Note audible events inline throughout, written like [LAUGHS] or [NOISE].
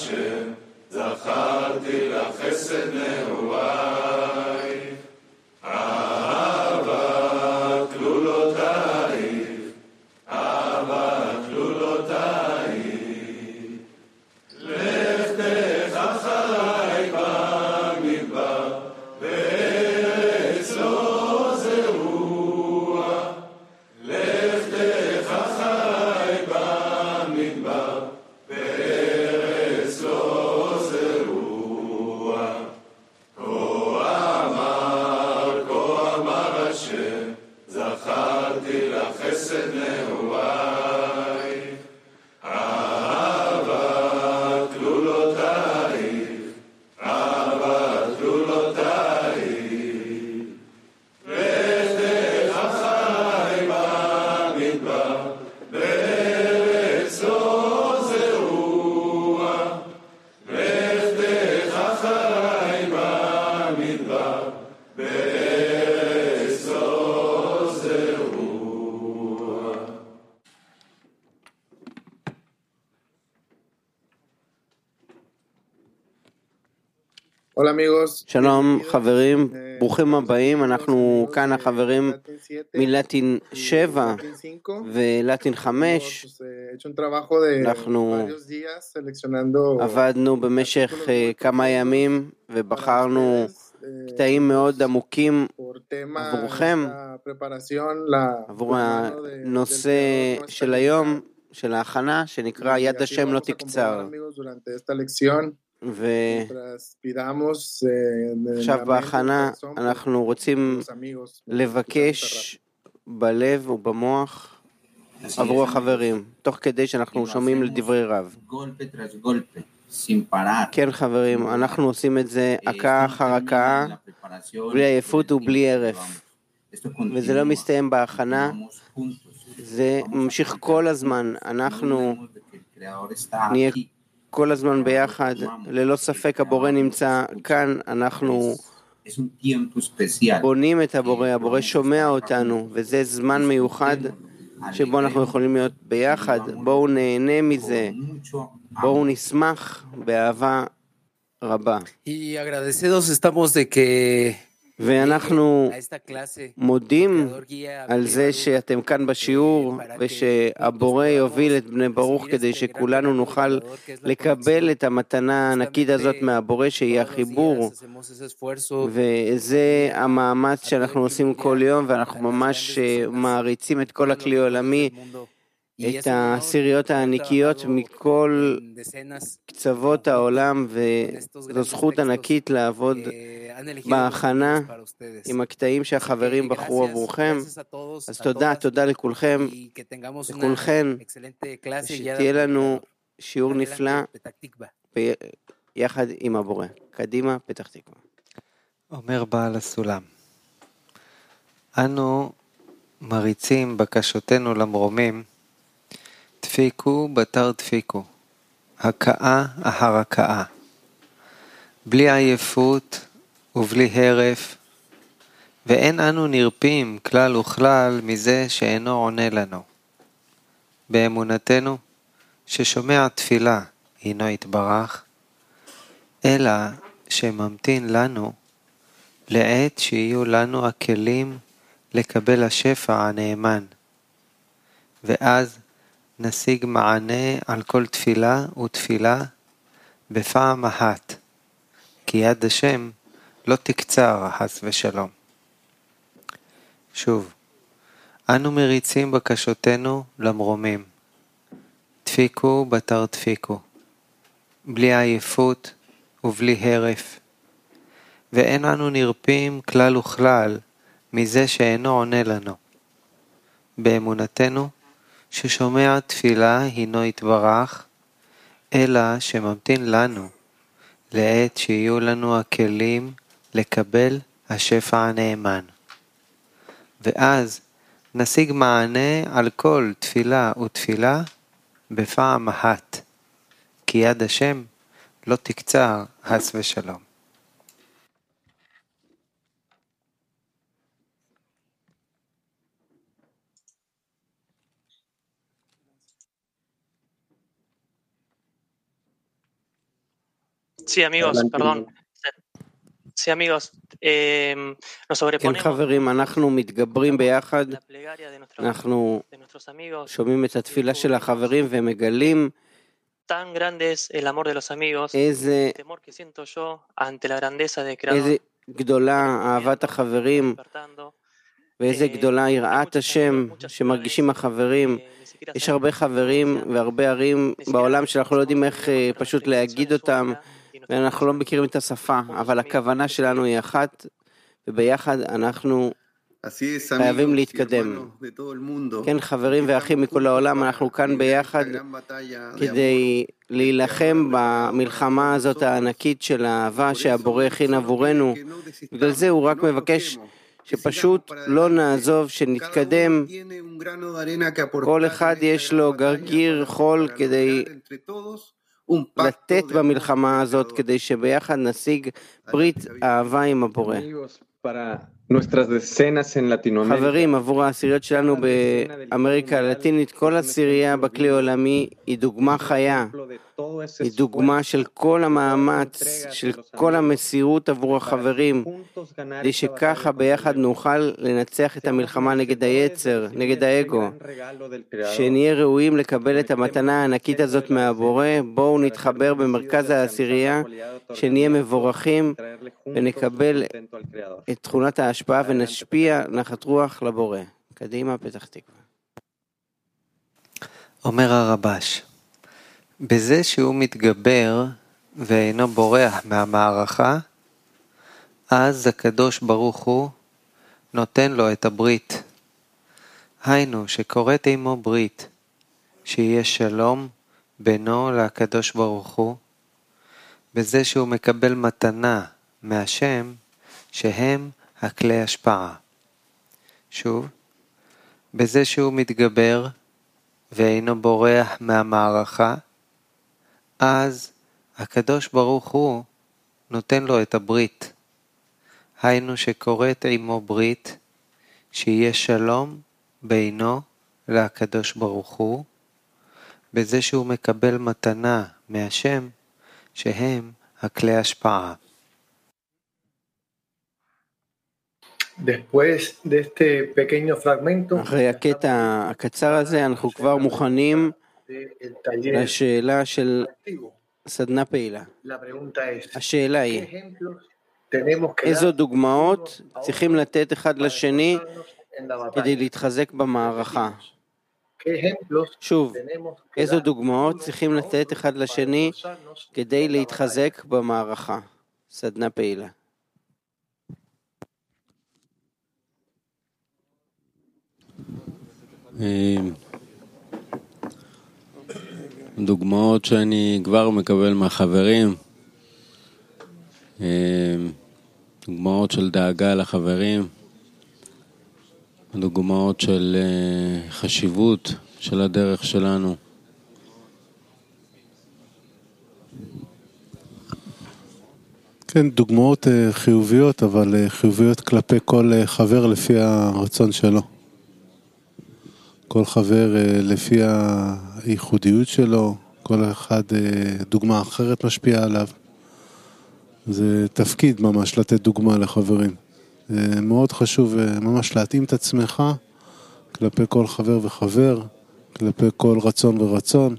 השם, שלום. חברים, Eh, ברוכים הבאים, אנחנו כאן החברים Latin 7 מלטין y 7 Latin 5. ולטין Hemos 5. pues, eh, hecho un trabajo de אנחנו עבדנו במשך אה, כמה ימים ובחרנו eh, קטעים מאוד עמוקים עבורכם, עבור הנושא של היום. של ההכנה, שנקרא יד השם לא תקצר. ו... עכשיו בהכנה אנחנו רוצים לבקש בלב ובמוח עבור החברים, תוך כדי שאנחנו שומעים לדברי רב. כן חברים, אנחנו עושים את זה עקה אחר עקה, בלי עייפות ובלי הרף. וזה לא מסתיים בהכנה, זה ממשיך כל הזמן, אנחנו נהיה... כל הזמן ביחד, ללא ספק הבורא נמצא כאן, אנחנו. בונים את הבורא, הבורא שומע אותנו, וזה זמן מיוחד שבו אנחנו יכולים להיות ביחד. בואו נהנה מזה, בואו נשמח באהבה רבה. Y agradecidos estamos de que ואנחנו מודים על זה שאתם כאן בשיעור ושהבורא יוביל את בני ברוך כדי שכולנו נוכל לקבל את המתנה הענקית הזאת מהבורא שהיא החיבור. וזה המאמץ שאנחנו עושים כל יום ואנחנו ממש אה, מעריצים את כל הכלי העולמי, את העשיריות הענקיות מכל קצוות העולם וזו זכות ענקית לעבוד בהכנה עם הקטעים שהחברים בחרו עבורכם. אז תודה, תודה לכולכם, לכולכן, שתהיה לנו שיעור נפלא יחד עם הבורא. קדימה, פתח תקווה. אומר בעל הסולם, אנו מריצים בקשותינו למרומים, דפיקו בתר דפיקו, הכאה אחר הכאה, בלי עייפות ובלי הרף, ואין אנו נרפים כלל וכלל מזה שאינו עונה לנו. באמונתנו, ששומע תפילה הינו יתברך, אלא שממתין לנו לעת שיהיו לנו הכלים לקבל השפע הנאמן, ואז נשיג מענה על כל תפילה ותפילה בפעם אחת, כי יד השם לא תקצר חס ושלום. שוב, אנו מריצים בקשותינו למרומים. דפיקו בתר דפיקו, בלי עייפות ובלי הרף, ואין אנו נרפים כלל וכלל מזה שאינו עונה לנו. באמונתנו, ששומע תפילה הינו יתברך, אלא שממתין לנו, לעת שיהיו לנו הכלים לקבל השפע הנאמן. ואז נשיג מענה על כל תפילה ותפילה בפעם אחת, כי יד השם לא תקצר, חס ושלום. Sí, amigos, perdón. Sí, amigos, כן, חברים, אנחנו מתגברים ביחד, אנחנו שומעים את התפילה של החברים ומגלים איזה, איזה גדולה אהבת החברים ואיזה גדולה יראת השם שמרגישים החברים. יש הרבה חברים והרבה ערים בעולם שאנחנו לא יודעים איך פשוט להגיד אותם ואנחנו לא מכירים את השפה, אבל הכוונה שלנו היא אחת וביחד אנחנו חייבים להתקדם. כן, חברים ואחים מכל העולם, אנחנו כאן ביחד כדי להילחם במלחמה הזאת הענקית של האהבה שהבורא הכין עבורנו. בגלל זה הוא רק מבקש שפשוט לא נעזוב, שנתקדם. כל אחד יש לו גרגיר חול כדי לתת במלחמה הזאת, כדי שביחד נשיג ברית אהבה עם הבורא. חברים, עבור העשיריות שלנו באמריקה הלטינית, כל עשירייה בכלי העולמי היא דוגמה חיה, היא דוגמה של כל המאמץ, של כל המסירות עבור החברים, כדי שככה ביחד נוכל לנצח את המלחמה נגד היצר, נגד האגו, שנהיה ראויים לקבל את המתנה הענקית הזאת מהבורא, בואו נתחבר במרכז העשירייה, שנהיה מבורכים ונקבל את תכונת ההשפעה ונשפיע נחת רוח לבורא. קדימה, פתח תקווה. אומר הרבש, בזה שהוא מתגבר ואינו בורח מהמערכה, אז הקדוש ברוך הוא נותן לו את הברית. היינו, שכורת עמו ברית, שיהיה שלום בינו לקדוש ברוך הוא, בזה שהוא מקבל מתנה מהשם, שהם הכלי השפעה. שוב, בזה שהוא מתגבר ואינו בורח מהמערכה, אז הקדוש ברוך הוא נותן לו את הברית. היינו שכורת עמו ברית, שיהיה שלום בינו לקדוש ברוך הוא, בזה שהוא מקבל מתנה מהשם, שהם הכלי השפעה. אחרי הקטע הקצר הזה אנחנו כבר מוכנים לשאלה של סדנה פעילה. השאלה היא, איזו דוגמאות צריכים לתת אחד לשני כדי להתחזק במערכה? שוב, איזו דוגמאות צריכים לתת אחד לשני כדי להתחזק במערכה? סדנה פעילה. דוגמאות שאני כבר מקבל מהחברים, דוגמאות של דאגה לחברים, דוגמאות של חשיבות של הדרך שלנו. כן, דוגמאות חיוביות, אבל חיוביות כלפי כל חבר לפי הרצון שלו. כל חבר לפי הייחודיות שלו, כל אחד דוגמה אחרת משפיעה עליו. זה תפקיד ממש לתת דוגמה לחברים. זה מאוד חשוב ממש להתאים את עצמך כלפי כל חבר וחבר, כלפי כל רצון ורצון,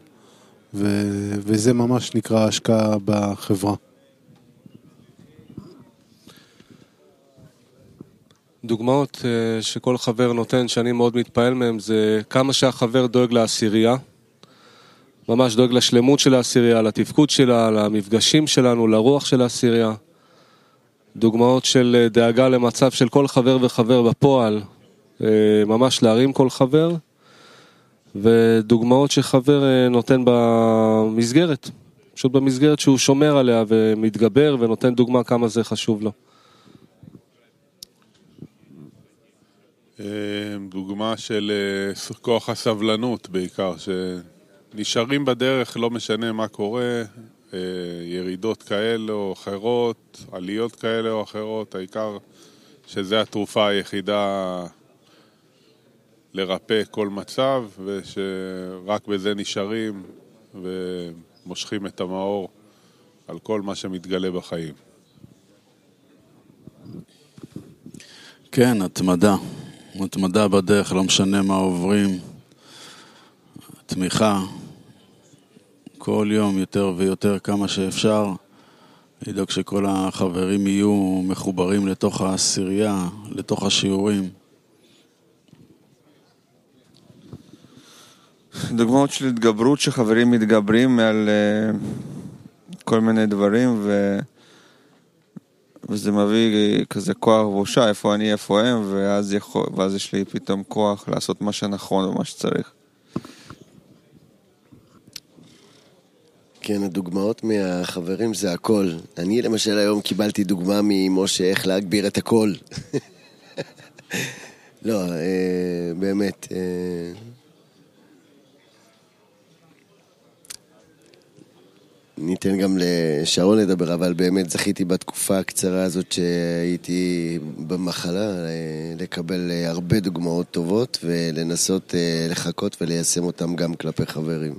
ו- וזה ממש נקרא השקעה בחברה. דוגמאות שכל חבר נותן, שאני מאוד מתפעל מהם, זה כמה שהחבר דואג לעשירייה. ממש דואג לשלמות של העשירייה, לתפקוד שלה, למפגשים שלנו, לרוח של העשירייה. דוגמאות של דאגה למצב של כל חבר וחבר בפועל, ממש להרים כל חבר, ודוגמאות שחבר נותן במסגרת, פשוט במסגרת שהוא שומר עליה ומתגבר ונותן דוגמה כמה זה חשוב לו. דוגמה של כוח הסבלנות בעיקר, שנשארים בדרך, לא משנה מה קורה, ירידות כאלה או אחרות, עליות כאלה או אחרות, העיקר שזה התרופה היחידה לרפא כל מצב, ושרק בזה נשארים ומושכים את המאור על כל מה שמתגלה בחיים. כן, התמדה. התמדה בדרך, לא משנה מה עוברים. תמיכה, כל יום יותר ויותר כמה שאפשר. לדאוג שכל החברים יהיו מחוברים לתוך העשירייה, לתוך השיעורים. דוגמאות של התגברות שחברים מתגברים על uh, כל מיני דברים ו... וזה מביא כזה כוח בושה, איפה אני, איפה הם, ואז, יכול... ואז יש לי פתאום כוח לעשות מה שנכון ומה שצריך. כן, הדוגמאות מהחברים זה הכל. אני למשל היום קיבלתי דוגמה ממשה איך להגביר את הקול. [LAUGHS] לא, אה, באמת. אה, ניתן גם לשרון לדבר, אבל באמת זכיתי בתקופה הקצרה הזאת שהייתי במחלה אה, לקבל הרבה דוגמאות טובות ולנסות לחכות וליישם אותן גם כלפי חברים.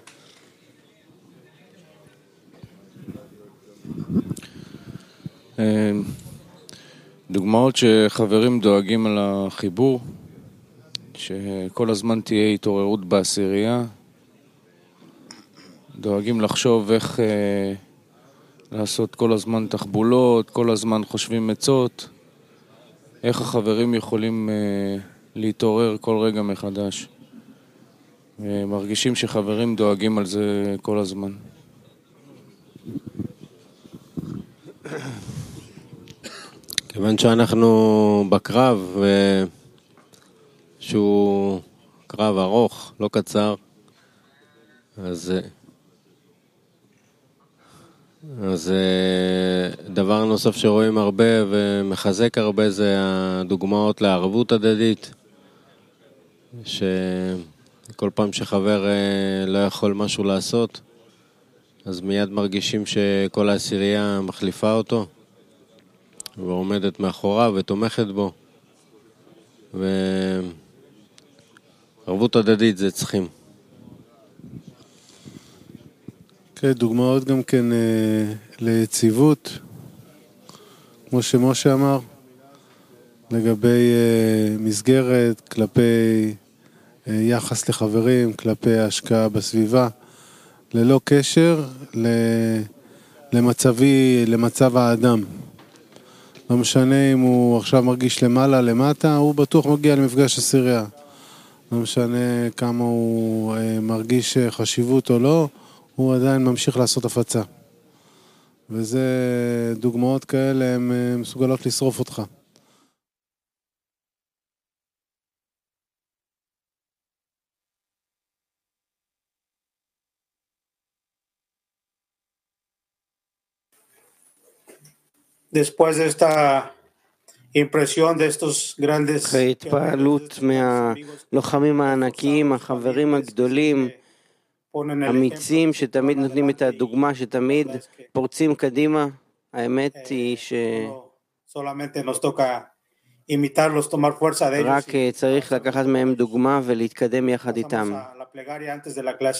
דוגמאות שחברים דואגים על החיבור, שכל הזמן תהיה התעוררות בעשירייה, דואגים לחשוב איך אה, לעשות כל הזמן תחבולות, כל הזמן חושבים עצות, איך החברים יכולים אה, להתעורר כל רגע מחדש. מרגישים שחברים דואגים על זה כל הזמן. כיוון שאנחנו בקרב, שהוא קרב ארוך, לא קצר, אז, אז דבר נוסף שרואים הרבה ומחזק הרבה זה הדוגמאות לערבות הדדית, שכל פעם שחבר לא יכול משהו לעשות, אז מיד מרגישים שכל העשירייה מחליפה אותו. ועומדת מאחוריו ותומכת בו. וערבות הדדית זה צריכים. כן, דוגמאות גם כן אה, ליציבות, כמו שמשה אמר, לגבי אה, מסגרת, כלפי אה, יחס לחברים, כלפי השקעה בסביבה, ללא קשר למצבי, למצב האדם. לא משנה אם הוא עכשיו מרגיש למעלה, למטה, הוא בטוח מגיע למפגש הסירייה. לא משנה כמה הוא מרגיש חשיבות או לא, הוא עדיין ממשיך לעשות הפצה. וזה, דוגמאות כאלה, הן אה, מסוגלות לשרוף אותך. después de esta impresión de estos grandes... אחרי התפעלות מהלוחמים הענקיים, החברים הגדולים, אמיצים, שתמיד נותנים את הדוגמה, שתמיד פורצים קדימה, האמת היא ש... רק צריך לקחת מהם דוגמה ולהתקדם יחד איתם.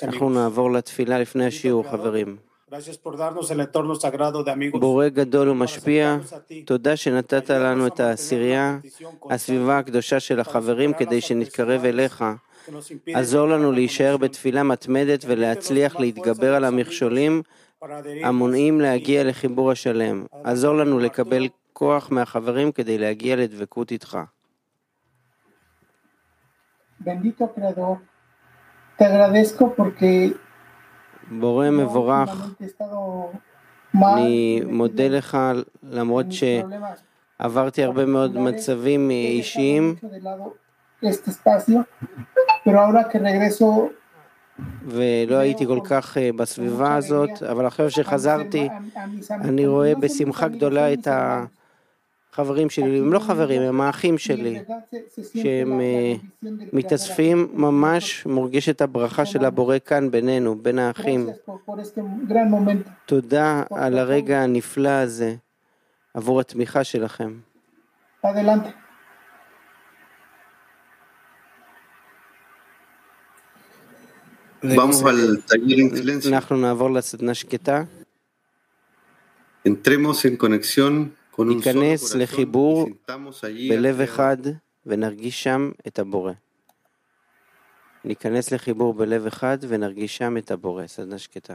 אנחנו נעבור לתפילה לפני השיעור, חברים. בורא גדול ומשפיע, תודה שנתת לנו את העשירייה, הסביבה הקדושה של החברים, כדי שנתקרב אליך. עזור לנו להישאר בתפילה מתמדת ולהצליח להתגבר על המכשולים המונעים להגיע לחיבור השלם. עזור לנו לקבל כוח מהחברים כדי להגיע לדבקות איתך. בורא מבורך, אני מודה לך למרות שעברתי הרבה מאוד מצבים אישיים ולא הייתי כל כך בסביבה הזאת, אבל אחרי שחזרתי אני רואה בשמחה גדולה את ה... חברים שלי, הם לא חברים, הם האחים שלי, שהם אה, מתאספים ממש, מורגשת הברכה של הבורא כאן בינינו, בין האחים. תודה על הרגע הנפלא הזה, עבור התמיכה שלכם. אנחנו נעבור לסדנה שקטה. ניכנס לחיבור בלב אחד ונרגיש שם את הבורא. ניכנס לחיבור בלב אחד ונרגיש שם את הבורא. סדנה שקטה.